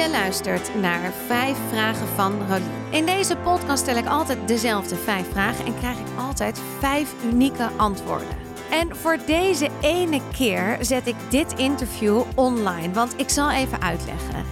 Je luistert naar vijf vragen van Rolien. In deze podcast stel ik altijd dezelfde vijf vragen en krijg ik altijd vijf unieke antwoorden. En voor deze ene keer zet ik dit interview online, want ik zal even uitleggen.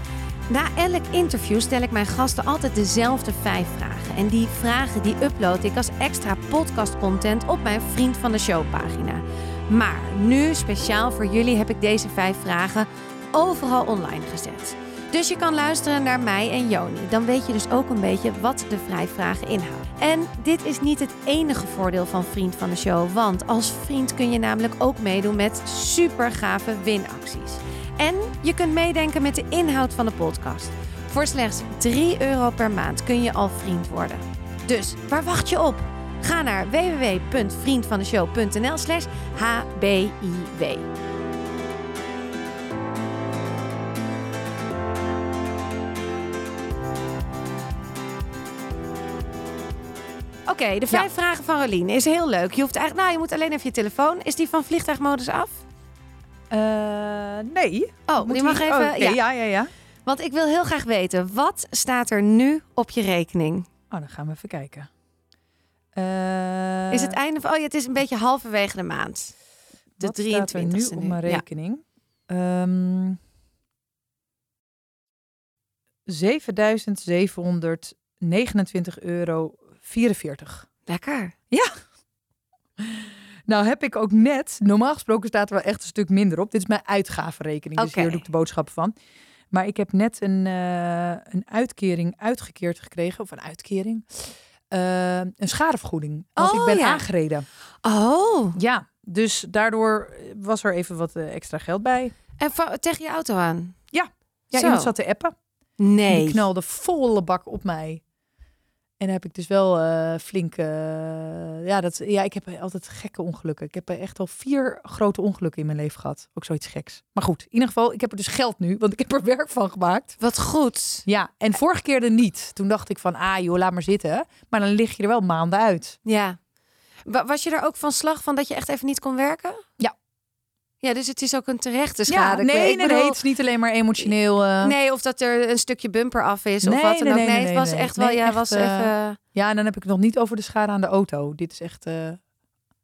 Na elk interview stel ik mijn gasten altijd dezelfde vijf vragen. En die vragen die upload ik als extra podcastcontent op mijn Vriend van de Show pagina. Maar nu, speciaal voor jullie, heb ik deze vijf vragen overal online gezet. Dus je kan luisteren naar mij en Joni. Dan weet je dus ook een beetje wat de vrijvragen inhouden. En dit is niet het enige voordeel van Vriend van de Show. Want als vriend kun je namelijk ook meedoen met super gave winacties. En je kunt meedenken met de inhoud van de podcast. Voor slechts 3 euro per maand kun je al vriend worden. Dus waar wacht je op? Ga naar www.vriendvandeshow.nl slash hbiw. Oké, de vijf vragen van Rolien is heel leuk. Je hoeft eigenlijk, nou, je moet alleen even je telefoon. Is die van vliegtuigmodus af? Uh, nee. Oh, Moet die mag even. oh, ja. ja, ja, ja. Want ik wil heel graag weten, wat staat er nu op je rekening? Oh, dan gaan we even kijken. Eh, Is het einde van. Oh ja, het is een beetje halverwege de maand. De wat staat er 23e nu op mijn Ja. rekening? Ehm 7.729 euro 44. Lekker. Nou heb ik ook net, normaal gesproken staat er wel echt een stuk minder op. Dit is mijn uitgavenrekening, dus Oké. hier doe ik de boodschappen van. Maar ik heb net een, eh, een uitkering uitgekeerd gekregen, of een uitkering, Eh, een schadevergoeding. Want Oh, ik ben ja. aangereden. Oh. Ja, dus daardoor was er even wat eh, extra geld bij. En tegen je auto aan? Ja, Zo. iemand zat te appen. Nee. Die knalde volle bak op mij. En heb ik dus wel eh flink... eh, ja, dat, ja, ik heb altijd gekke ongelukken. Ik heb echt al vier grote ongelukken in mijn leven gehad. Ook zoiets geks. Maar goed, in ieder geval, ik heb er dus geld nu. Want ik heb er werk van gemaakt. Wat goed. Ja, en vorige keer er niet. Toen dacht ik van, ah joh, laat maar zitten. Maar dan lig je er wel maanden uit. Ja. Wa- Was je er ook van slag van dat je echt even niet kon werken? Ja. Ja, dus het is ook een terechte Ja, schade. nee, Ik nee, bedoel- nee, het is niet alleen maar emotioneel. eh. Nee, of dat er een stukje bumper af is of wat dan nee, ook. nee, het was echt wel, ja, echt, was eh, even... Ja, en dan heb ik het nog niet over de schade aan de auto. Dit is echt eh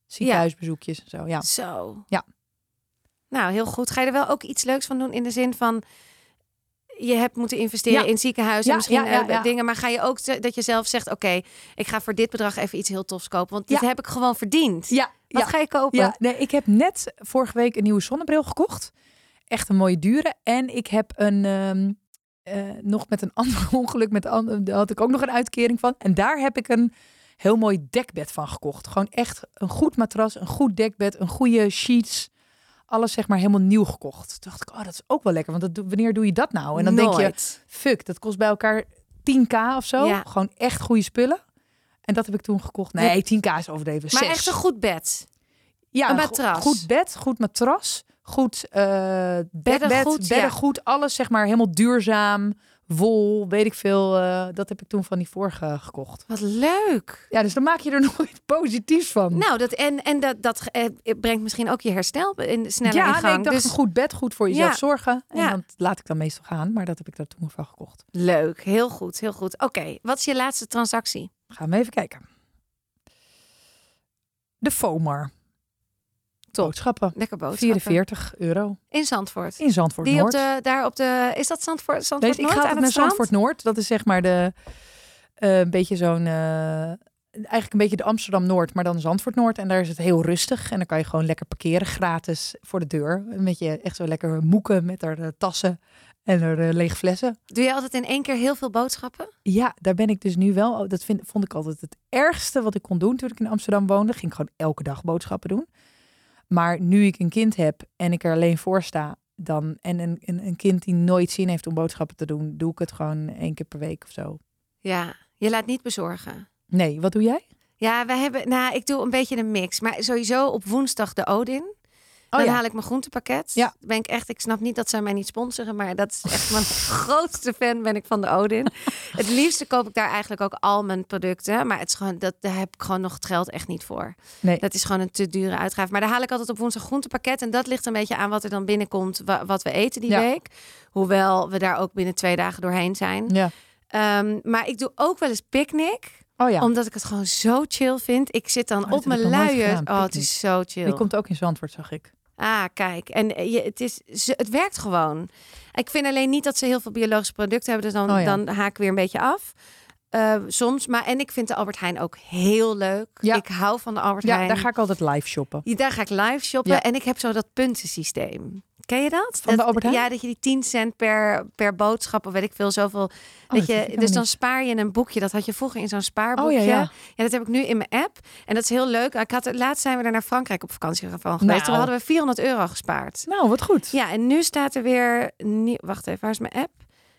ziekenhuisbezoekjes en zo. Ja. Zo. Ja. Nou, heel goed. Ga je er wel ook iets leuks van doen in de zin van... Je hebt moeten investeren Ja. in ziekenhuizen, Ja, misschien ja, dingen. Maar ga je ook dat je zelf zegt... Oké, ik ga voor dit bedrag even iets heel tofs kopen. Want dit heb ik gewoon verdiend. Ja, Wat ja. ga je kopen? Ja, nee, ik heb net vorige week een nieuwe zonnebril gekocht. Echt een mooie dure. En ik heb een ehm, eh, nog met een ander ongeluk met daar had ik ook nog een uitkering van. En daar heb ik een heel mooi dekbed van gekocht. Gewoon echt een goed matras, een goed dekbed, een goede sheets. Alles zeg maar helemaal nieuw gekocht. Toen dacht ik, oh, dat is ook wel lekker. Want dat, wanneer doe je dat nou? En dan denk je, fuck, dat kost bij elkaar 10k of zo. Ja. Gewoon echt goede spullen. En dat heb ik toen gekocht. Nee, 10k is overdreven. Maar echt een goed bed. Ja, Een matras. Goed bed, goed matras, goed eh bedbed, Beddengoed, beddengoed, ja. alles zeg maar helemaal duurzaam, wol, weet ik veel. eh, dat heb ik toen van die vorige gekocht. Wat leuk. Ja, dus dan maak je er nooit positiefs van. Nou, dat, en, en dat, dat eh, brengt misschien ook je herstel in, sneller ja, in nee, gang. ik dacht dus een goed bed, goed voor jezelf Ja. zorgen. En Ja. dat laat ik dan meestal gaan, maar dat heb ik daar toen van gekocht. leuk. Heel goed, heel goed. Oké, wat is je laatste transactie? Gaan we even kijken. De FOMAR. Top. Boodschappen. Lekker boodschappen. 44 euro. In Zandvoort. In Zandvoort Die op Noord. de, daar op de, is dat Zandvoort, Zandvoort ik Noord ga aan altijd het naar strand? Zandvoort Noord. Dat is zeg maar de eh, een beetje zo'n eh, eigenlijk een beetje de Amsterdam Noord, maar dan Zandvoort Noord. En daar is het heel rustig en dan kan je gewoon lekker parkeren gratis voor de deur. Een beetje echt zo lekker moeken met haar eh, tassen en haar eh, lege flessen. Doe je altijd in één keer heel veel boodschappen? Ja, daar ben ik dus nu wel. Dat vind, vond ik altijd het ergste wat ik kon doen toen ik in Amsterdam woonde. Ging ik gewoon elke dag boodschappen doen. Maar nu ik een kind heb en ik er alleen voor sta, dan en een, een, een kind die nooit zin heeft om boodschappen te doen, doe ik het gewoon één keer per week of zo. Ja, je laat niet bezorgen. Nee, wat doe jij? Ja, wij hebben, nou, ik doe een beetje een mix. Maar sowieso op woensdag de Odin. Dan Oh ja. haal ik mijn groentepakket. Ja. Ben ik echt, ik snap niet dat zij mij niet sponsoren, maar dat is echt mijn grootste fan ben ik van de Odin. Het liefste koop ik daar eigenlijk ook al mijn producten, maar het is gewoon dat daar heb ik gewoon nog het geld echt niet voor. Nee. Dat is gewoon een te dure uitgave. Maar daar haal ik altijd op woensdag groentepakket en dat ligt een beetje aan wat er dan binnenkomt, wa- wat we eten die Ja. week. Hoewel we daar ook binnen twee dagen doorheen zijn. Ja. Ehm, maar ik doe ook wel eens picknick. Oh ja. Omdat ik het gewoon zo chill vind. Ik zit dan Oh, op mijn luiers. gedaan, Oh, het is zo chill. Die komt ook in Zandvoort, zag ik. Ah, kijk. En eh, je, het, is, ze- het werkt gewoon. Ik vind alleen niet dat ze heel veel biologische producten hebben. Dus dan, Oh ja. dan haak ik weer een beetje af. Eh, soms. Maar, en ik vind de Albert Heijn ook heel leuk. Ja. Ik hou van de Albert Ja, Heijn. daar ga ik altijd live shoppen. Ja, Daar ga ik live shoppen. En ik heb zo dat puntensysteem. Ken je dat? Van de Dat- Albert Heijn? Ja, dat je die 10 cent per, per boodschap of weet ik veel, zoveel. Oh, dat dat je, dus dan niet. spaar je een boekje. Dat had je vroeger in zo'n spaarboekje. Oh ja, ja. Ja, dat heb ik nu in mijn app. En dat is heel leuk. Ik had, laatst zijn we er naar Frankrijk op vakantie van geweest. Nou. Toen hadden we 400 euro gespaard. Nou, wat goed. Ja, en nu staat er weer... Wacht even, waar is mijn app?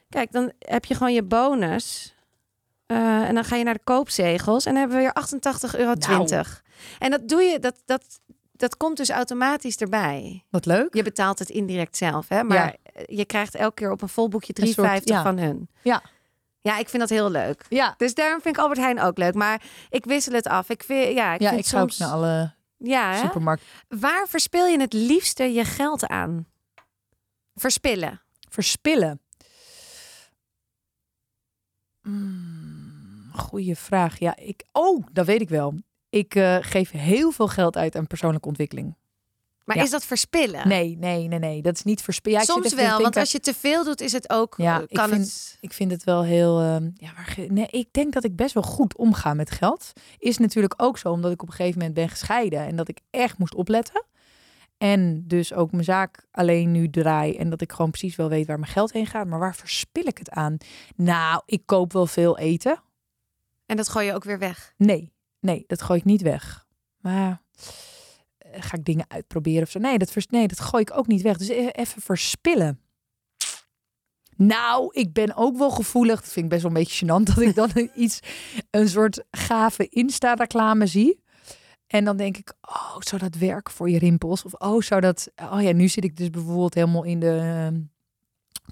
Kijk, dan heb je gewoon je bonus. Eh, en dan ga je naar de koopzegels. En dan hebben we weer 88,20 euro. Nou. En dat doe je... Dat, dat, dat komt dus automatisch erbij. Wat leuk. Je betaalt het indirect zelf, hè? Maar je krijgt elke keer op een vol boekje 3,50 Een soort- ja. van hun. Ja. Ja, ik vind dat heel leuk. Ja. Dus daarom vind ik Albert Heijn ook leuk. Maar ik wissel het af. Ik vind, ja, ik Ja, vind ik ga ook soms... naar alle ja, hè? Waar verspil je het liefste je geld aan? Verspillen. Verspillen. Mm, goeie vraag. Ja, ik. Oh, dat weet ik wel. Ik eh, geef heel veel geld uit aan persoonlijke ontwikkeling. Maar Ja. is dat verspillen? Nee, nee, nee, nee. Dat is niet verspillen. Ja, ik Soms wel, want als je te veel doet, is het ook. Ja, eh, ik kan vind- het. Ik vind het wel heel. ehm, ja, nee, ik denk dat ik best wel goed omga met geld. Is natuurlijk ook zo, omdat ik op een gegeven moment ben gescheiden en dat ik echt moest opletten. En dus ook mijn zaak alleen nu draai en dat ik gewoon precies wel weet waar mijn geld heen gaat. Maar waar verspil ik het aan? Nou, ik koop wel veel eten. En dat gooi je ook weer weg. Nee, nee, dat gooi ik niet weg. Maar eh, ga ik dingen uitproberen of zo? Nee, dat, vers- nee, dat gooi ik ook niet weg. Dus e- even verspillen. Nou, ik ben ook wel gevoelig. Dat vind ik best wel een beetje gênant dat ik dan iets, een soort gave Insta-reclame zie. En dan denk ik, oh, zou dat werken voor je rimpels? Of oh, zou dat... Oh ja, nu zit ik dus bijvoorbeeld helemaal in de ehm,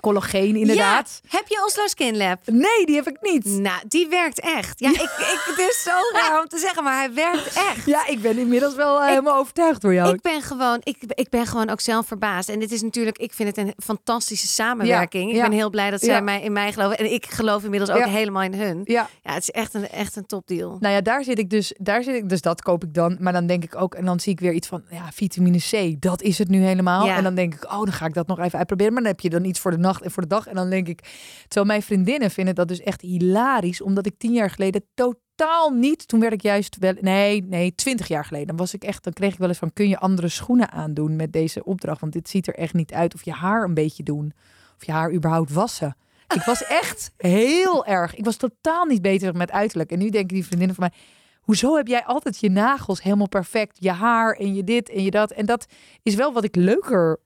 collageen inderdaad. Ja, heb je Oslo Skin Lab? Nee, die heb ik niet. Nou, die werkt echt. Ja, ik, ik, het is zo raar om te zeggen, maar hij werkt echt. Ja, ik ben inmiddels wel eh, helemaal overtuigd door jou. Ik ben, gewoon, ik, ik ben gewoon ook zelf verbaasd. En dit is natuurlijk, ik vind het een fantastische samenwerking. Ja, ik ben heel blij dat zij mij, in mij geloven. En ik geloof inmiddels ook helemaal in hun. Ja, Ja, het is echt een, echt een topdeal. nou ja, daar zit ik dus, daar zit ik, dus dat koop ik dan. Maar dan denk ik ook, en dan zie ik weer iets van, ja, vitamine C, dat is het nu helemaal. En dan denk ik, oh, dan ga ik dat nog even uitproberen. Maar dan heb je dan iets voor de nacht en voor de dag. En dan denk ik, terwijl mijn vriendinnen vinden dat dus echt hilarisch, omdat ik tien jaar geleden totaal niet, toen werd ik juist wel, nee, nee, twintig jaar geleden, dan was ik echt, dan kreeg ik wel eens van, kun je andere schoenen aandoen met deze opdracht? Want dit ziet er echt niet uit. Of je haar een beetje doen, of je haar überhaupt wassen. Ik was echt heel erg. Ik was totaal niet bezig met uiterlijk. En nu denken die vriendinnen van mij. Hoezo heb jij altijd je nagels helemaal perfect? Je haar en je dit en je dat. En dat is wel wat ik leuker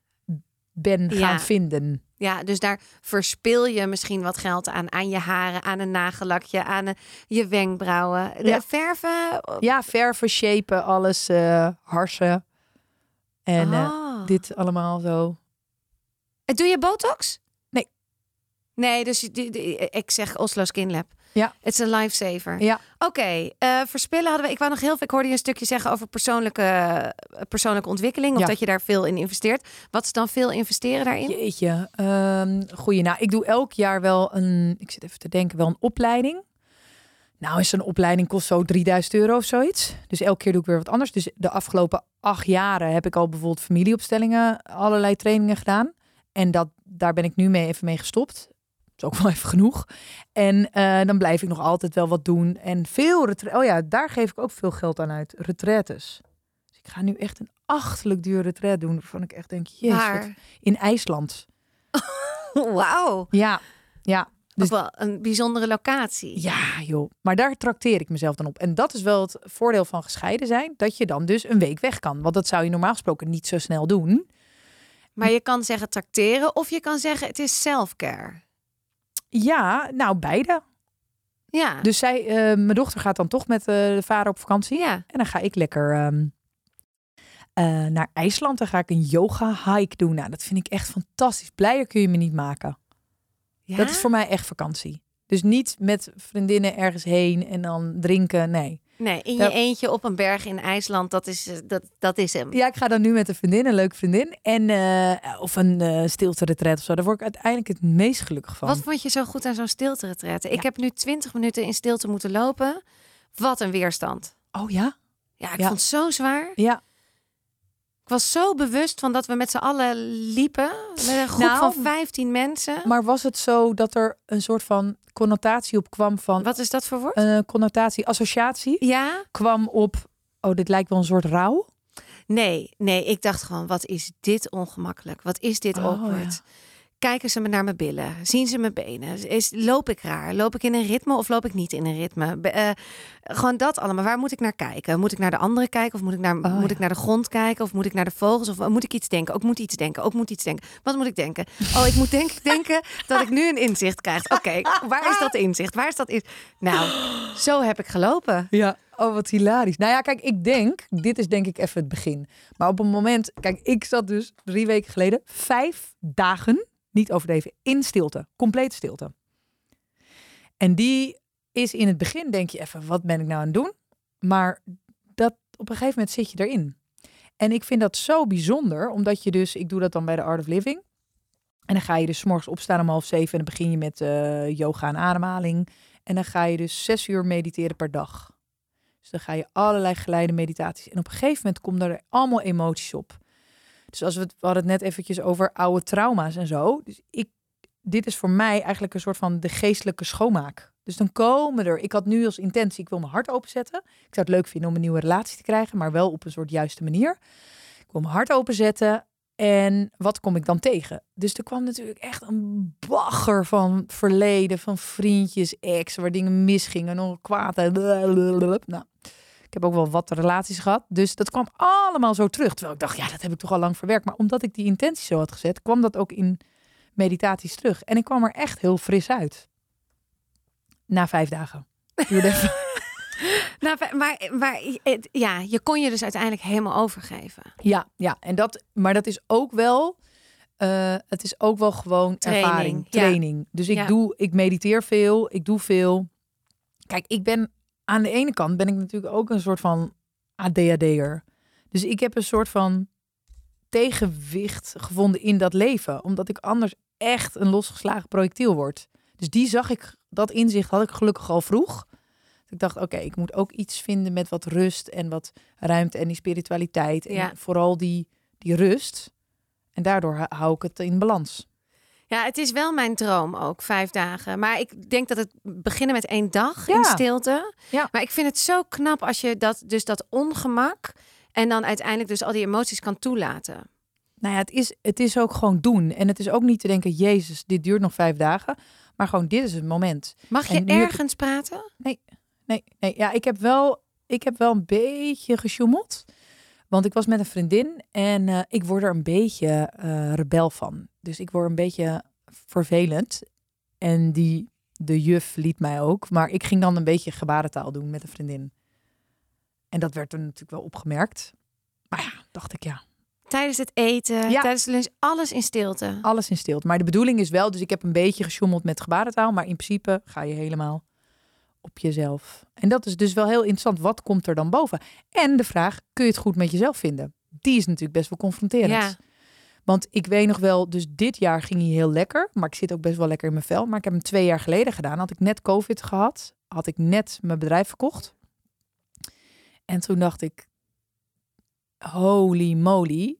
ben gaan Ja. vinden. Ja, dus daar verspil je misschien wat geld aan. Aan je haren, aan een nagellakje, aan een- je wenkbrauwen. De Ja. verven. Ja, verven, shapen, alles, eh, harsen. En eh, Ah. dit allemaal zo. Doe je botox? Nee. Nee, dus ik zeg Oslo Skin Lab. Ja. Het is een lifesaver. Ja. Oké, eh, verspillen hadden we. Ik wou nog heel veel. Ik hoorde je een stukje zeggen over persoonlijke, eh, persoonlijke ontwikkeling. Of Ja. dat je daar veel in investeert. Wat is dan veel investeren daarin? Jeetje. ehm goeie. Nou, ik doe elk jaar wel een, ik zit even te denken, wel een opleiding. Nou, is een opleiding kost zo 3000 euro of zoiets. Dus elke keer doe ik weer wat anders. Dus de afgelopen acht jaren heb ik al bijvoorbeeld familieopstellingen, allerlei trainingen gedaan. En dat, daar ben ik nu mee even mee gestopt. Is ook wel even genoeg. En eh, dan blijf ik nog altijd wel wat doen. En veel Oh ja, daar geef ik ook veel geld aan uit. Retraites. Dus ik ga nu echt een achtelijk duur retreat doen. Waarvan ik echt denk, jezus, in IJsland. Wauw. Ja, ja, Dus Dus- wel een bijzondere locatie. ja, joh. Maar daar trakteer ik mezelf dan op. En dat is wel het voordeel van gescheiden zijn. Dat je dan dus een week weg kan. Want dat zou je normaal gesproken niet zo snel doen. Maar je kan zeggen tracteren of je kan zeggen het is self-care. Ja, nou beide. Ja. Dus zij, eh, mijn dochter gaat dan toch met eh, de vader op vakantie. ja. En dan ga ik lekker ehm, eh, naar IJsland. Dan ga ik een yoga hike doen. Nou, dat vind ik echt fantastisch. Blijer kun je me niet maken. ja? Dat is voor mij echt vakantie. Dus niet met vriendinnen ergens heen en dan drinken. Nee. Nee, in je eentje op een berg in IJsland, dat is, eh, dat, dat is hem. Ja, ik ga dan nu met een vriendin, een leuke vriendin. En, eh, of een eh stilte-retreat of zo. Daar word ik uiteindelijk het meest gelukkig van. Wat vond je zo goed aan zo'n stilte-retreat? Ik Ja. heb nu 20 minuten in stilte moeten lopen. Wat een weerstand. Oh ja? Ja, ik Ja. vond het zo zwaar. Ja. Ik was zo bewust van dat we met z'n allen liepen. Met een groep Nou, van 15 mensen. Maar was het zo dat er een soort van connotatie op kwam van... Wat is dat voor woord? Een connotatie, associatie ja? kwam op... Oh, dit lijkt wel een soort rouw. Nee, nee. Ik dacht gewoon, wat is dit ongemakkelijk? Wat is dit Oh, awkward? Kijken ze me naar mijn billen? Zien ze mijn benen? Is, loop ik raar? Loop ik in een ritme of loop ik niet in een ritme? Be- eh, gewoon dat allemaal. Waar moet ik naar kijken? Moet ik naar de anderen kijken? Of moet ik naar, Oh, moet ja. ik naar de grond kijken? Of moet ik naar de vogels? Of moet ik iets denken? Ook moet iets denken. Ook moet iets denken. Wat moet ik denken? Oh, ik moet denk, denken dat ik nu een inzicht krijg. Oké, waar is dat inzicht? Waar is dat in? Nou, zo heb ik gelopen. Ja. Oh, wat hilarisch. Nou ja, kijk, ik denk... Dit is denk ik even het begin. Maar op een moment... Kijk, ik zat dus drie weken geleden... Vijf dagen, niet overdreven, in stilte. Compleet stilte. En die is in het begin, denk je even... Wat ben ik nou aan het doen? Maar dat, op een gegeven moment zit je erin. En ik vind dat zo bijzonder, omdat je dus, ik doe dat dan bij de Art of Living. En dan ga je dus morgens opstaan om half zeven en dan begin je met eh, yoga en ademhaling. En dan ga je dus zes uur mediteren per dag. Dus dan ga je allerlei geleide meditaties. En op een gegeven moment komen er allemaal emoties op. Dus als we hadden het net eventjes over oude trauma's en zo. Dus ik, dit is voor mij eigenlijk een soort van de geestelijke schoonmaak. Dus dan komen er, ik had nu als intentie, ik wil mijn hart openzetten. Ik zou het leuk vinden om een nieuwe relatie te krijgen, maar wel op een soort juiste manier. Ik wil mijn hart openzetten. En wat kom ik dan tegen? Dus er kwam natuurlijk echt een bagger van verleden, van vriendjes, ex, waar dingen misgingen, nog kwaad. Nou, ik heb ook wel wat relaties gehad. Dus dat kwam allemaal zo terug. Terwijl ik dacht, ja, dat heb ik toch al lang verwerkt. Maar omdat ik die intentie zo had gezet, kwam dat ook in meditaties terug. En ik kwam er echt heel fris uit. Na vijf dagen. Even. Nou, maar, maar ja, je kon je dus uiteindelijk helemaal overgeven. Ja, ja. En dat, maar dat is ook wel, eh, het is ook wel gewoon Training, ervaring, ja. training. Dus ik Ja. doe, ik mediteer veel, ik doe veel. Kijk, ik ben aan de ene kant ben ik natuurlijk ook een soort van ADHD'er. Dus ik heb een soort van tegenwicht gevonden in dat leven, omdat ik anders echt een losgeslagen projectiel word. Dus die zag ik, dat inzicht had ik gelukkig al vroeg. Ik dacht, oké, ik moet ook iets vinden met wat rust en wat ruimte en die spiritualiteit. En Ja. vooral die, die rust. En daardoor hou ik het in balans. Ja, het is wel mijn droom ook, vijf dagen. Maar ik denk dat het beginnen met één dag Ja. in stilte. Ja. Maar ik vind het zo knap als je dat, dus dat ongemak en dan uiteindelijk dus al die emoties kan toelaten. Nou ja, het is, het is ook gewoon doen. En het is ook niet te denken, Jezus, dit duurt nog vijf dagen. Maar gewoon, dit is het moment. Mag je ik- ergens praten? Nee, nee. Ja, ik heb wel, ik heb wel een beetje gesjoemeld. Want ik was met een vriendin en eh, ik word er een beetje eh, rebel van. Dus ik word een beetje vervelend. En die, de juf liet mij ook. Maar ik ging dan een beetje gebarentaal doen met een vriendin. En dat werd er natuurlijk wel opgemerkt. Maar ja, dacht ik ja, Tijdens het eten, Ja. tijdens de lunch, alles in stilte. alles in stilte. Maar de bedoeling is wel, dus ik heb een beetje gesjoemeld met gebarentaal. Maar in principe ga je helemaal op jezelf. En dat is dus wel heel interessant. Wat komt er dan boven? En de vraag, kun je het goed met jezelf vinden? Die is natuurlijk best wel confronterend. Ja. Want ik weet nog wel, dus dit jaar ging hij heel lekker. Maar ik zit ook best wel lekker in mijn vel. Maar ik heb hem twee jaar geleden gedaan. Had ik net COVID gehad. Had ik net mijn bedrijf verkocht. En toen dacht ik, holy moly.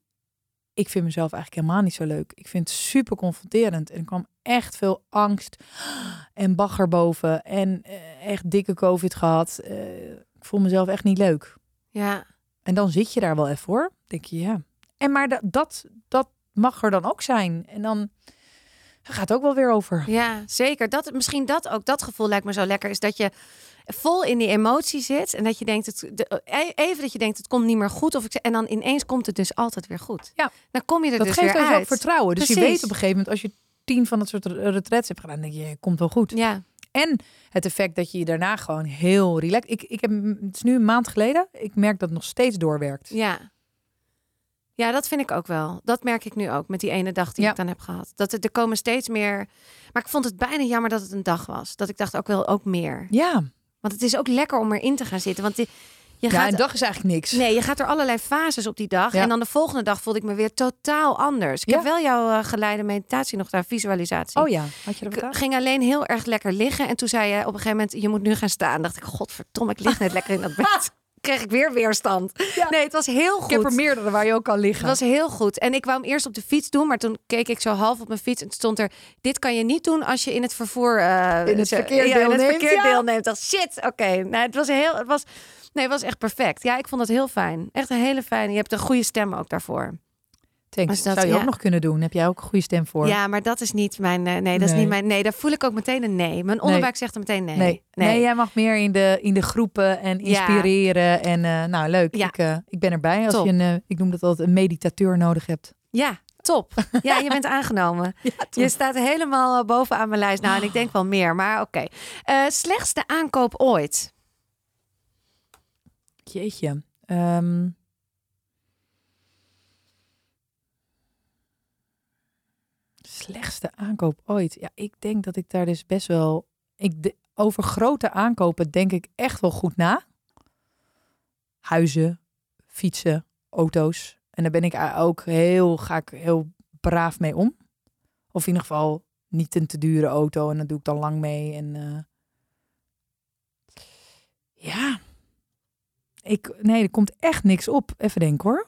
Ik vind mezelf eigenlijk helemaal niet zo leuk. Ik vind het super confronterend. En er kwam echt veel angst en bagger boven. En eh, echt dikke COVID gehad. Eh, ik voel mezelf echt niet leuk. Ja. En dan zit je daar wel even voor. Denk je, ja. En maar da- dat, dat mag er dan ook zijn. En dan gaat het ook wel weer over. Ja, zeker. Dat, misschien dat ook, dat gevoel lijkt me zo lekker. Is dat je vol in die emotie zit. En dat je denkt, het, de, e- even dat je denkt, het komt niet meer goed. Of ik, en dan ineens komt het dus altijd weer goed. Ja. Dan kom je er Dat dus geeft weer ons ook uit. vertrouwen. Dus je weet op een gegeven moment, als je tien van dat soort re- retreats hebt gedaan, denk je, je komt wel goed. Ja, En het effect dat je je daarna gewoon heel relaxed... Ik, ik heb, het is nu een maand geleden. Ik merk dat het nog steeds doorwerkt. ja. Ja, dat vind ik ook wel. Dat merk ik nu ook met die ene dag die Ja. ik dan heb gehad. Dat er, er komen steeds meer. Maar ik vond het bijna jammer dat het een dag was. Dat ik dacht ook wel ook meer. Ja, Want het is ook lekker om erin te gaan zitten. Want je Ja, gaat, een dag is eigenlijk niks. Nee, je gaat er allerlei fases op die dag. Ja. En dan de volgende dag voelde ik me weer totaal anders. Ik Ja. heb wel jouw eh, geleide meditatie nog daar, visualisatie. Oh ja, had je er wat Ik ging alleen heel erg lekker liggen. En toen zei je op een gegeven moment, je moet nu gaan staan. dacht ik, godverdomme, ik lig net lekker in dat bed. Kreeg ik weer weerstand. Ja. Nee, het was heel goed. Ik heb er meerdere waar je ook kan liggen. Het was heel goed. En ik wou hem eerst op de fiets doen, maar toen keek ik zo half op mijn fiets en stond er: dit kan je niet doen als je in het vervoer eh, In het verkeer ja, in het deelneemt, verkeer ja. deelneemt. Dacht shit, oké. Nou, het was heel, het was, nee, het was echt perfect. Ja, ik vond het heel fijn. Echt een hele fijne. Je hebt een goede stem ook daarvoor. Thanks. Dus dat- Zou je ja. ook nog kunnen doen. Heb jij ook een goede stem voor? Ja, maar dat is niet mijn. eh, nee, dat is niet mijn. Nee, daar voel ik ook meteen een nee. Mijn onderbuik zegt er meteen nee. Nee. nee. jij mag meer in de, in de groepen en Ja. inspireren. En eh, nou, leuk. Ja. Ik, eh, ik ben erbij als Top. je een, ik noem dat altijd een meditateur nodig hebt. Ja, top. Ja, je bent aangenomen. Je staat helemaal bovenaan mijn lijst. Nou, en ik denk wel meer, maar oké. Slechtste aankoop ooit. Jeetje. Ehm. Slechtste aankoop ooit. Ja, ik denk dat ik daar dus best wel. Ik de- over grote aankopen denk ik echt wel goed na. Huizen, fietsen, auto's. En daar ben ik ook heel, ga ik heel braaf mee om. Of in ieder geval niet een te dure auto. En dat doe ik dan lang mee. En eh, ja, ik, nee, er komt echt niks op. Even denken hoor.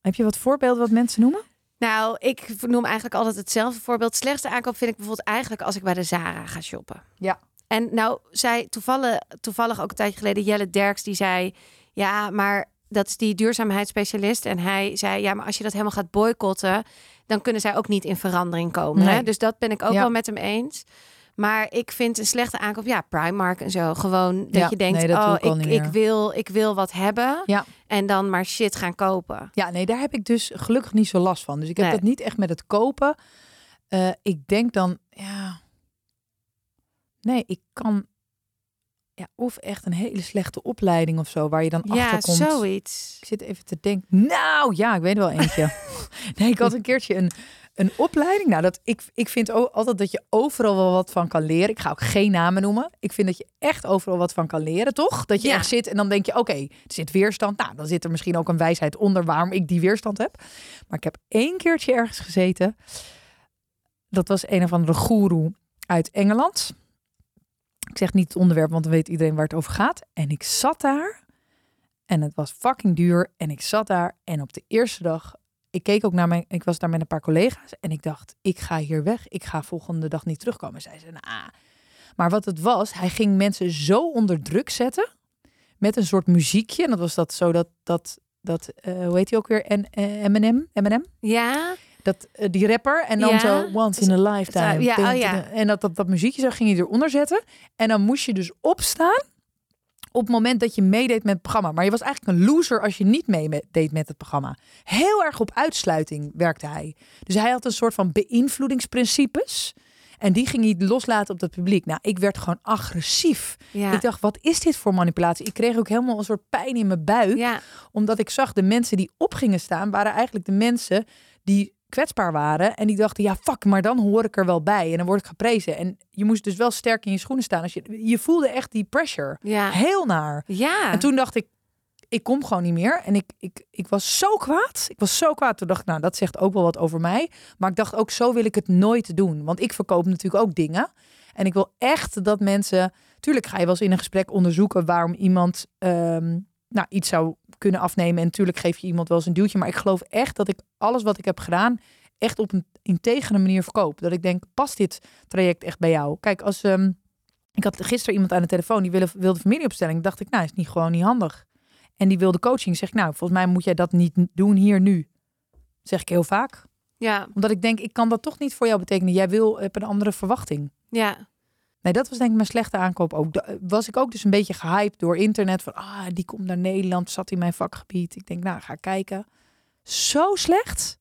Heb je wat voorbeelden wat mensen noemen? Nou, ik noem eigenlijk altijd hetzelfde voorbeeld. Slechtste aankoop vind ik bijvoorbeeld eigenlijk als ik bij de Zara ga shoppen. Ja. En nou zei toevallig, toevallig ook een tijdje geleden Jelle Derks die zei, ja, maar dat is die duurzaamheidsspecialist en hij zei, ja, maar als je dat helemaal gaat boycotten, dan kunnen zij ook niet in verandering komen. Hè? Dus dat ben ik ook Ja. wel met hem eens. Maar ik vind een slechte aankoop, ja, Primark en zo. Gewoon dat Ja, je denkt, nee, dat doe oh, ik ik, wil, ik wil wat hebben. Ja. En dan maar shit gaan kopen. Ja, nee, daar heb ik dus gelukkig niet zo last van. Dus ik heb Nee. dat niet echt met het kopen. Eh, ik denk dan, ja. Nee, ik kan. Ja, of echt een hele slechte opleiding of zo, waar je dan Ja, achter komt. zoiets. Ik zit even te denken. Nou, ja, ik weet wel eentje. nee, ik had een keertje een, een opleiding. Nou, dat, ik, ik vind ook altijd dat je overal wel wat van kan leren. Ik ga ook geen namen noemen. Ik vind dat je echt overal wat van kan leren, toch? Dat je Ja. echt zit en dan denk je, oké, er zit weerstand. Nou, dan zit er misschien ook een wijsheid onder waarom ik die weerstand heb. Maar ik heb één keertje ergens gezeten. Dat was een of andere goeroe uit Engeland. Ik zeg niet het onderwerp, want dan weet iedereen waar het over gaat. En ik zat daar en het was fucking duur. En ik zat daar en op de eerste dag, ik keek ook naar mijn, ik was daar met een paar collega's en ik dacht, ik ga hier weg. Ik ga volgende dag niet terugkomen. Zij zei, nou, maar wat het was, hij ging mensen zo onder druk zetten met een soort muziekje. En dat was dat zo dat, dat, dat eh, hoe heet hij ook weer? En eh, Eminem, Eminem. Ja, Dat, eh, die rapper. En dan Ja. zo once in a lifetime. Ja, oh ja. En dat, dat, dat muziekje zo ging je eronder zetten. En dan moest je dus opstaan op het moment dat je meedeed met het programma. Maar je was eigenlijk een loser als je niet meedeed met het programma. Heel erg op uitsluiting werkte hij. Dus hij had een soort van beïnvloedingsprincipes. En die ging hij loslaten op het publiek. Nou, ik werd gewoon agressief. ja. Ik dacht, wat is dit voor manipulatie? Ik kreeg ook helemaal een soort pijn in mijn buik ja. omdat ik zag de mensen die op gingen staan, waren eigenlijk de mensen die kwetsbaar waren. En die dachten, ja, fuck, maar dan hoor ik er wel bij. En dan word ik geprezen. En je moest dus wel sterk in je schoenen staan. Als je, je voelde echt die pressure. Ja. Heel naar. Ja. En toen dacht ik, ik kom gewoon niet meer. En ik, ik, ik was zo kwaad. Ik was zo kwaad. Toen dacht ik, nou, dat zegt ook wel wat over mij. Maar ik dacht ook, zo wil ik het nooit doen. Want ik verkoop natuurlijk ook dingen. En ik wil echt dat mensen... Tuurlijk ga je wel eens in een gesprek onderzoeken waarom iemand ehm, nou, iets zou kunnen afnemen. En natuurlijk geef je iemand wel eens een duwtje. Maar ik geloof echt dat ik alles wat ik heb gedaan echt op een integere manier verkoop. Dat ik denk, past dit traject echt bij jou? Kijk, als ehm, ik had gisteren iemand aan de telefoon die wilde, wilde familieopstelling, dacht ik, nou, is niet gewoon niet handig. En die wilde coaching. Zeg ik, nou, volgens mij moet jij dat niet doen hier nu. Zeg ik heel vaak. ja. Omdat ik denk, ik kan dat toch niet voor jou betekenen. Jij wil, heb een andere verwachting. Ja. Nee, dat was denk ik mijn slechte aankoop ook. Da- Was ik ook dus een beetje gehyped door internet. Van, ah, die komt naar Nederland, zat in mijn vakgebied. Ik denk, nou, ga kijken. Zo slecht.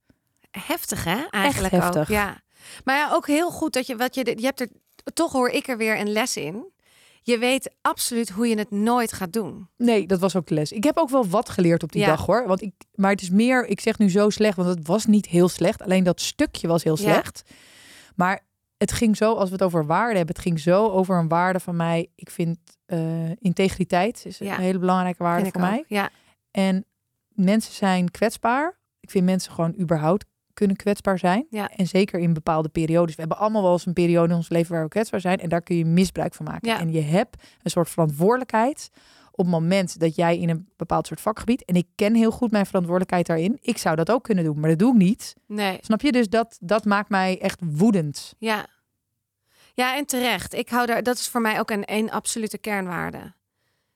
Heftig, hè? Eigenlijk heftig. ook. Ja. Maar ja, ook heel goed dat je wat je je hebt er toch hoor ik er weer een les in. Je weet absoluut hoe je het nooit gaat doen. Nee, dat was ook de les. Ik heb ook wel wat geleerd op die Ja. dag hoor. Want ik, maar het is meer, ik zeg nu zo slecht, want het was niet heel slecht. Alleen dat stukje was heel Ja. slecht. Maar het ging zo, als we het over waarde hebben, het ging zo over een waarde van mij. Ik vind eh, integriteit is een Ja. hele belangrijke waarde voor mij. Ja, En mensen zijn kwetsbaar. Ik vind mensen gewoon überhaupt kunnen kwetsbaar zijn. Ja. En zeker in bepaalde periodes. We hebben allemaal wel eens een periode in ons leven waar we kwetsbaar zijn. En daar kun je misbruik van maken. Ja. En je hebt een soort verantwoordelijkheid op het moment dat jij in een bepaald soort vakgebied. En ik ken heel goed mijn verantwoordelijkheid daarin. Ik zou dat ook kunnen doen, maar dat doe ik niet. nee. Snap je? Dus dat, dat maakt mij echt woedend. Ja. Ja, en terecht. Ik hou daar, dat is voor mij ook een, een absolute kernwaarde.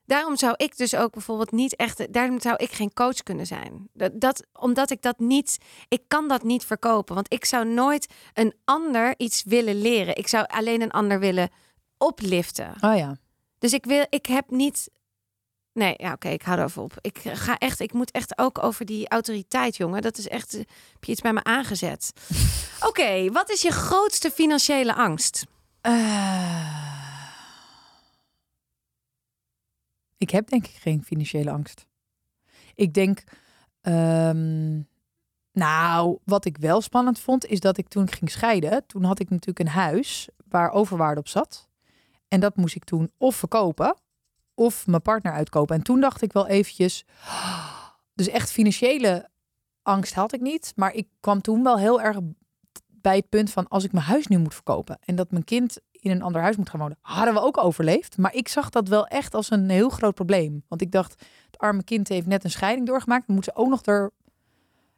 Daarom zou ik dus ook bijvoorbeeld niet echt, daarom zou ik geen coach kunnen zijn. Dat, dat, omdat ik dat niet, ik kan dat niet verkopen. Want ik zou nooit een ander iets willen leren. Ik zou alleen een ander willen opliften. Oh ja. Dus ik wil, ik heb niet. Nee, ja, oké, ik hou erover op. Ik ga echt, ik moet echt ook over die autoriteit, jongen. Dat is echt, eh, heb je iets bij me aangezet? Oké, wat is je grootste financiële angst? Eh, ik heb denk ik geen financiële angst. Ik denk, ehm, nou, wat ik wel spannend vond, is dat ik toen ik ging scheiden, toen had ik natuurlijk een huis waar overwaarde op zat. En dat moest ik toen of verkopen of mijn partner uitkopen. En toen dacht ik wel eventjes, dus echt financiële angst had ik niet, maar ik kwam toen wel heel erg bij het punt van als ik mijn huis nu moet verkopen en dat mijn kind in een ander huis moet gaan wonen, hadden we ook overleefd. Maar ik zag dat wel echt als een heel groot probleem. Want ik dacht, het arme kind heeft net een scheiding doorgemaakt, dan moet ze ook nog er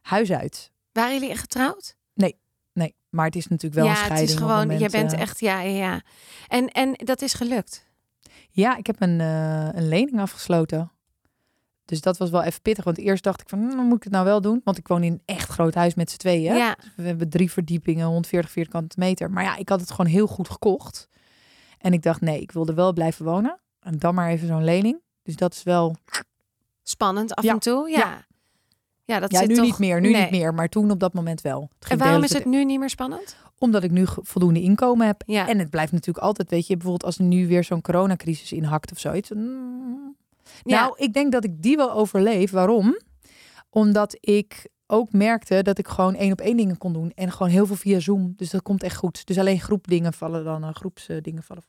huis uit. Waren jullie echt getrouwd? Nee, maar het is natuurlijk wel ja, een scheiding. het is gewoon, je bent echt, ja, ja, ja. En, en dat is gelukt. Ja, ik heb een, eh, een lening afgesloten. Dus dat was wel even pittig. Want eerst dacht ik van, hm, moet ik het nou wel doen? Want ik woon in een echt groot huis met z'n tweeën. Ja, We hebben drie verdiepingen, 140 vierkante meter. Maar ja, ik had het gewoon heel goed gekocht. En ik dacht, nee, ik wilde wel blijven wonen. En dan maar even zo'n lening. Dus dat is wel... spannend af Ja, en toe. Ja, ja. ja. dat Ja, zit nu toch... niet meer, nu Nee. niet meer. Maar toen op dat moment wel. Het En waarom is het nu niet meer spannend? Omdat ik nu voldoende inkomen heb. Ja, En het blijft natuurlijk altijd, weet je, bijvoorbeeld als er nu weer zo'n coronacrisis inhakt of zoiets. mm. ja. Nou, ik denk dat ik die wel overleef. Waarom? Omdat ik ook merkte dat ik gewoon één op één dingen kon doen. En gewoon heel veel via Zoom. Dus dat komt echt goed. Dus alleen groepdingen vallen dan, uh, groepsdingen vallen.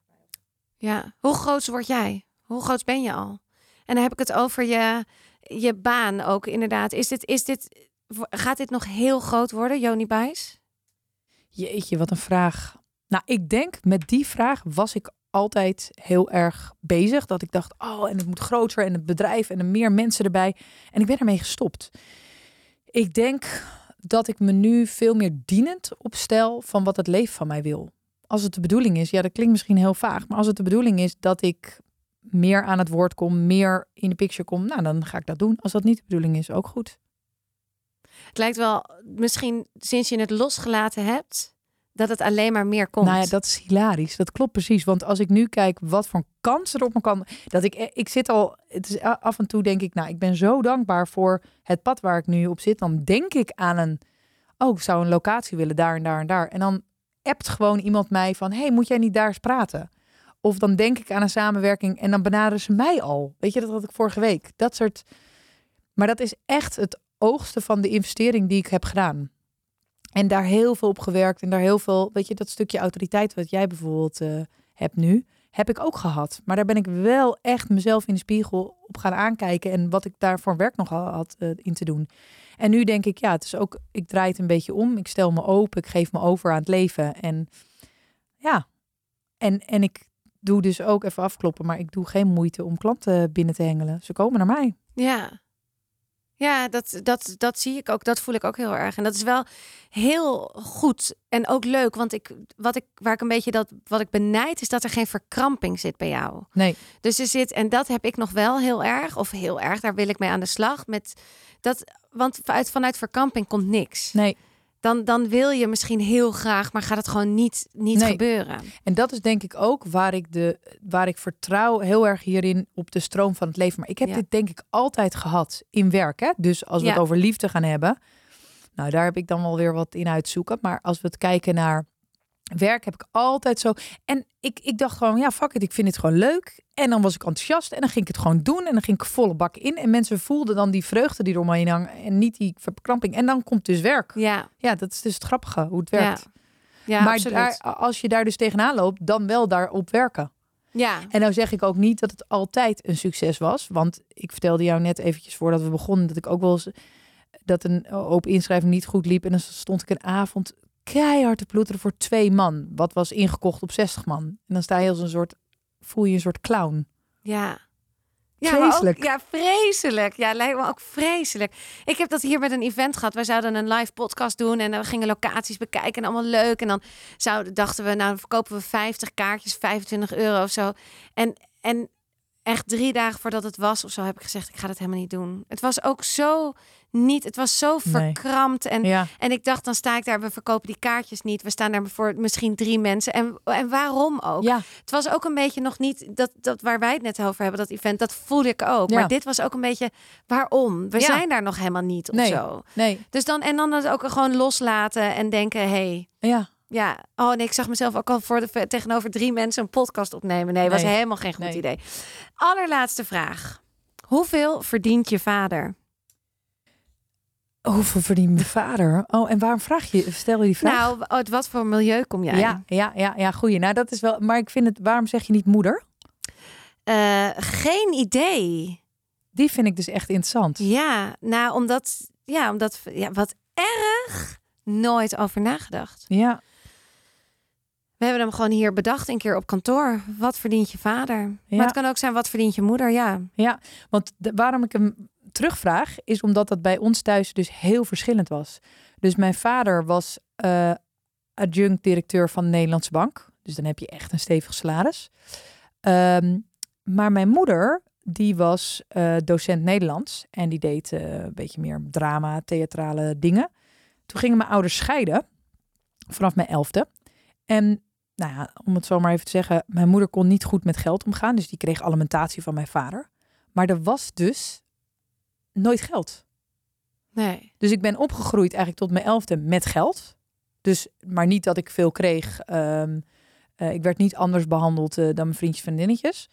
ja. Hoe groot word jij? Hoe groot ben je al? En dan heb ik het over je, je baan ook inderdaad. Is dit, is dit, gaat dit nog heel groot worden, Joni Bijs? Jeetje, wat een vraag. Nou, ik denk met die vraag was ik altijd heel erg bezig. Dat ik dacht, oh, en het moet groter en het bedrijf en er meer mensen erbij. En ik ben ermee gestopt. Ik denk dat ik me nu veel meer dienend opstel van wat het leven van mij wil. Als het de bedoeling is, ja, dat klinkt misschien heel vaag, maar als het de bedoeling is dat ik meer aan het woord kom, meer in de picture kom, nou, dan ga ik dat doen. Als dat niet de bedoeling is, ook goed. Het lijkt wel, misschien sinds je het losgelaten hebt, dat het alleen maar meer komt. Nou ja, dat is hilarisch. Dat klopt precies. Want als ik nu kijk wat voor kansen er op me kan. Dat ik, ik zit al. Het is af en toe denk ik, nou, ik ben zo dankbaar voor het pad waar ik nu op zit. Dan denk ik aan een. Oh, ik zou een locatie willen daar en daar en daar. En dan appt gewoon iemand mij van: hey, moet jij niet daar eens praten? Of dan denk ik aan een samenwerking en dan benaderen ze mij al. Weet je, dat had ik vorige week. Dat soort. Maar dat is echt het oogste van de investering die ik heb gedaan. En daar heel veel op gewerkt. En daar heel veel, weet je, dat stukje autoriteit wat jij bijvoorbeeld eh, hebt nu, heb ik ook gehad. Maar daar ben ik wel echt mezelf in de spiegel op gaan aankijken. En wat ik daar voor werk nog ha- had eh, in te doen. En nu denk ik, ja, het is ook, ik draai het een beetje om. Ik stel me open, ik geef me over aan het leven. En ja, en, en ik doe dus ook even afkloppen, maar ik doe geen moeite om klanten binnen te hengelen. Ze komen naar mij. Ja. Ja, dat, dat, dat zie ik ook. Dat voel ik ook heel erg. En dat is wel heel goed en ook leuk. Want ik, wat ik, waar ik een beetje dat, wat ik benijd, is dat er geen verkramping zit bij jou. Nee, Dus er zit, en dat heb ik nog wel heel erg, of heel erg, daar wil ik mee aan de slag. Met dat, want vanuit, vanuit verkramping komt niks. nee. Dan, dan wil je misschien heel graag, maar gaat het gewoon niet, niet Nee. gebeuren. En dat is denk ik ook waar ik, de, waar ik vertrouw heel erg hierin op de stroom van het leven. Maar ik heb Ja. dit denk ik altijd gehad in werk. Hè? Dus als we Ja. het over liefde gaan hebben, nou daar heb ik dan wel weer wat in uitzoeken. Maar als we het kijken naar werk, heb ik altijd zo. En ik, ik dacht gewoon, ja, fuck it, ik vind het gewoon leuk. En dan was ik enthousiast en dan ging ik het gewoon doen. En dan ging ik volle bak in. En mensen voelden dan die vreugde die er omheen hangt en niet die verkramping. En dan komt dus werk. Ja, Ja, dat is dus het grappige, hoe het werkt. Ja. Ja, maar daar, als je daar dus tegenaan loopt, dan wel daarop werken. Ja, En nou zeg ik ook niet dat het altijd een succes was. Want ik vertelde jou net eventjes voordat we begonnen... dat ik ook wel eens dat een open inschrijving niet goed liep. En dan stond ik een avond keihard te ploeteren voor twee man. Wat was ingekocht op 60 man. En dan sta je als een soort... voel je een soort clown. ja. Ja, ook- Vreselijk. ja, vreselijk. Ja, lijkt me ook vreselijk. Ik heb dat hier met een event gehad. Wij zouden een live podcast doen en we gingen locaties bekijken en allemaal leuk. En dan zouden, dachten we, nou dan verkopen we 50 kaartjes, 25 euro of zo. En, en echt drie dagen voordat het was of zo heb ik gezegd, ik ga dat helemaal niet doen. Het was ook zo niet, het was zo verkrampt en Ja, En ik dacht, dan sta ik daar, we verkopen die kaartjes niet. We staan daar voor misschien drie mensen. En, en waarom ook? ja. Het was ook een beetje nog niet dat, dat waar wij het net over hebben, dat event, dat voelde ik ook. Ja. Maar dit was ook een beetje, waarom? We zijn daar nog helemaal niet of Nee. zo. nee, Dus dan, en dan het ook gewoon loslaten en denken, hey, ja. ja, oh nee, ik zag mezelf ook al voor de, tegenover drie mensen een podcast opnemen. Nee, was helemaal geen goed Nee. idee. Allerlaatste vraag. Hoeveel verdient je vader? Hoeveel verdient mijn vader? Oh, en waarom vraag je, stel je die vraag? Nou, uit wat voor milieu kom jij? ja, ja, ja, ja, goeie. Nou, dat is wel. Maar ik vind het. Waarom zeg je niet moeder? Eh, geen idee. Die vind ik dus echt interessant. Ja, nou, omdat, ja, omdat, ja, wat erg nooit over nagedacht. Ja, We hebben hem gewoon hier bedacht een keer op kantoor. Wat verdient je vader? Ja. Maar het kan ook zijn, wat verdient je moeder? Ja, want de- waarom ik hem terugvraag, is omdat dat bij ons thuis dus heel verschillend was. Dus mijn vader was eh adjunct-directeur van de Nederlandse Bank. Dus dan heb je echt een stevig salaris. Ehm, maar mijn moeder, die was eh, docent Nederlands. En die deed eh, een beetje meer drama, theatrale dingen. Toen gingen mijn ouders scheiden, vanaf mijn elfde. En nou ja, om het zo maar even te zeggen, mijn moeder kon niet goed met geld omgaan. Dus die kreeg alimentatie van mijn vader. Maar er was dus nooit geld. nee. Dus ik ben opgegroeid eigenlijk tot mijn elfde met geld. Dus, maar niet dat ik veel kreeg. Ehm, eh, ik werd niet anders behandeld eh, dan mijn vriendjes en vriendinnetjes.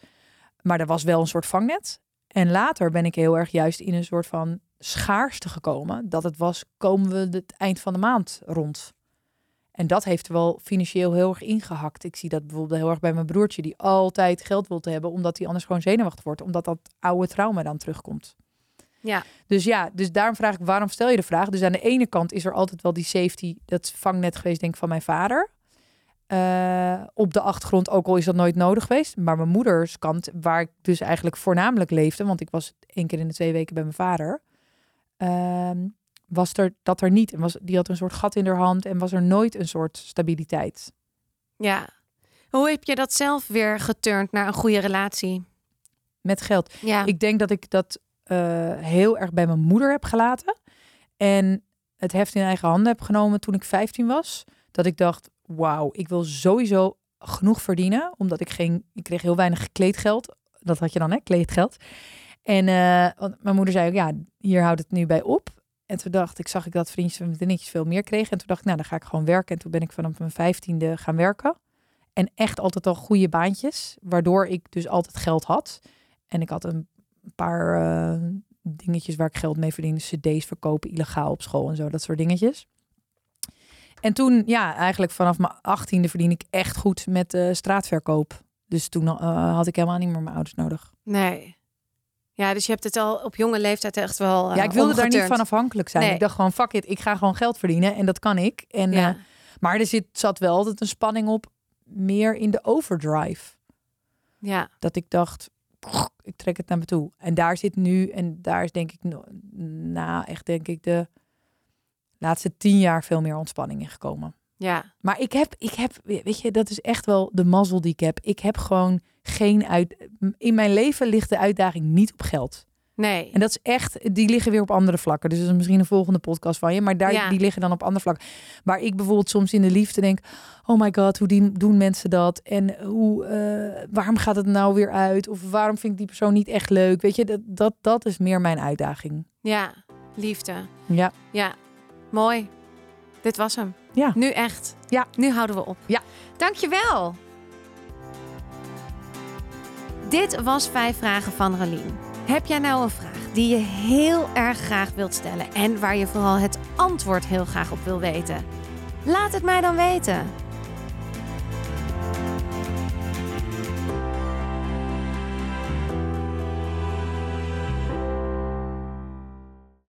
Maar er was wel een soort vangnet. En later ben ik heel erg juist in een soort van schaarste gekomen. Dat het was, komen we het eind van de maand rond. En dat heeft er wel financieel heel erg ingehakt. Ik zie dat bijvoorbeeld heel erg bij mijn broertje, die altijd geld wil te hebben, omdat hij anders gewoon zenuwachtig wordt, omdat dat oude trauma dan terugkomt. Ja, Dus ja, dus daarom vraag ik, waarom stel je de vraag? Dus aan de ene kant is er altijd wel die safety, dat vangnet geweest, denk ik, van mijn vader. Eh, op de achtergrond, ook al is dat nooit nodig geweest. Maar mijn moeders kant, waar ik dus eigenlijk voornamelijk leefde, want ik was één keer in de twee weken bij mijn vader, ehm, was er dat er niet. En was, die had een soort gat in haar hand en was er nooit een soort stabiliteit. ja. Hoe heb je dat zelf weer geturnd naar een goede relatie? Met geld. Ja, Ik denk dat ik dat heel erg bij mijn moeder heb gelaten. En het heft in eigen handen heb genomen toen ik 15 was. Dat ik dacht, wauw, ik wil sowieso genoeg verdienen. Omdat ik geen, ik kreeg heel weinig kleedgeld. Dat had je dan, hè, kleedgeld. En eh, mijn moeder zei ook, ja, hier houdt het nu bij op. En toen dacht ik, zag ik dat vriendjes en vriendinnetjes veel meer kregen. En toen dacht ik, nou, dan ga ik gewoon werken. En toen ben ik vanaf mijn vijftiende gaan werken. En echt altijd al goede baantjes. Waardoor ik dus altijd geld had. En ik had een paar eh, dingetjes waar ik geld mee verdiende. CD's verkopen illegaal op school en zo, dat soort dingetjes. En toen, ja, eigenlijk vanaf mijn achttiende verdien ik echt goed met eh, straatverkoop. Dus toen eh, had ik helemaal niet meer mijn ouders nodig. nee. Ja, dus je hebt het al op jonge leeftijd echt wel ja, ik wilde daar niet van afhankelijk zijn. Nee. Ik dacht gewoon, fuck it, ik ga gewoon geld verdienen en dat kan ik. En, Ja. maar er zit, zat wel altijd een spanning op, meer in de overdrive. ja, dat ik dacht, ik trek het naar me toe. En daar zit nu, en daar is denk ik, na echt denk ik de laatste tien jaar veel meer ontspanning in gekomen. ja, Maar ik heb, ik heb, weet je, dat is echt wel de mazzel die ik heb. Ik heb gewoon geen uit. In mijn leven ligt de uitdaging niet op geld. Nee. En dat is echt, die liggen weer op andere vlakken. Dus dat is misschien een volgende podcast van je. Maar daar, Ja. die liggen dan op andere vlakken. Waar ik bijvoorbeeld soms in de liefde denk: oh my god, hoe die, doen mensen dat? En hoe, eh, waarom gaat het nou weer uit? Of waarom vind ik die persoon niet echt leuk? Weet je, dat, dat, dat is meer mijn uitdaging. Ja, liefde. Ja, Ja, mooi. Dit was hem. Ja. Nu echt. Ja. Nu houden we op. Ja. Dankjewel. Dit was Vijf Vragen van Rolien. Heb jij nou een vraag die je heel erg graag wilt stellen en waar je vooral het antwoord heel graag op wil weten? Laat het mij dan weten.